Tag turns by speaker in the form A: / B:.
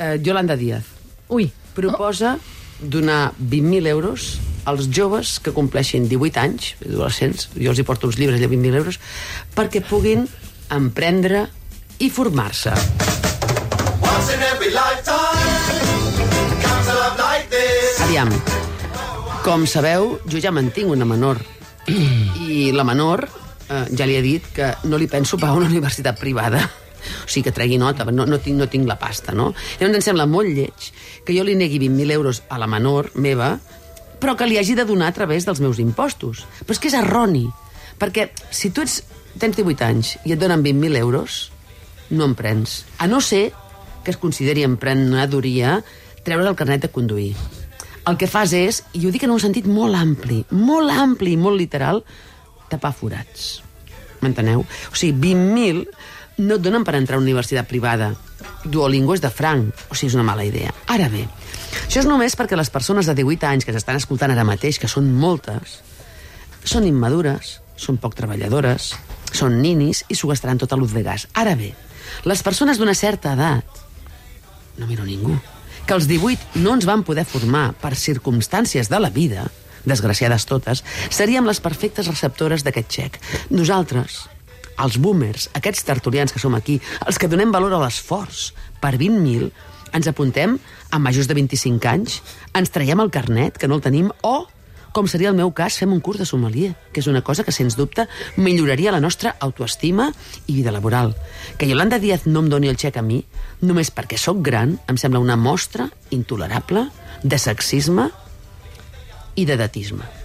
A: eh, Yolanda Díaz
B: Ui,
A: proposa donar 20.000 euros als joves que compleixin 18 anys, adolescents, jo els hi porto uns llibres de 20.000 euros, perquè puguin emprendre i formar-se. Aviam, com sabeu, jo ja mantinc una menor. I la menor eh, ja li he dit que no li penso pagar una universitat privada. O sigui, que tregui nota, no, no, tinc, no tinc la pasta, no? Llavors em sembla molt lleig que jo li negui 20.000 euros a la menor meva, però que li hagi de donar a través dels meus impostos. Però és que és erroni, perquè si tu ets, tens 18 anys i et donen 20.000 euros, no en prens. A no ser que es consideri emprenedoria treure el carnet de conduir. El que fas és, i ho dic en un sentit molt ampli, molt ampli i molt literal, tapar forats. M'enteneu? O sigui, 20.000 no et donen per entrar a una universitat privada. Duolingo és de franc, o sigui, és una mala idea. Ara bé, això és només perquè les persones de 18 anys que s'estan escoltant ara mateix, que són moltes, són immadures, són poc treballadores, són ninis i s'ho gastaran tot a l'ús de gas. Ara bé, les persones d'una certa edat, no miro ningú, que els 18 no ens van poder formar per circumstàncies de la vida, desgraciades totes, seríem les perfectes receptores d'aquest xec. Nosaltres, els boomers, aquests tertulians que som aquí, els que donem valor a l'esforç, per 20.000, ens apuntem a majors de 25 anys, ens traiem el carnet, que no el tenim, o, com seria el meu cas, fem un curs de sommelier, que és una cosa que, sens dubte, milloraria la nostra autoestima i vida laboral. Que Yolanda Díaz no em doni el xec a mi, només perquè sóc gran, em sembla una mostra intolerable de sexisme i de datisme.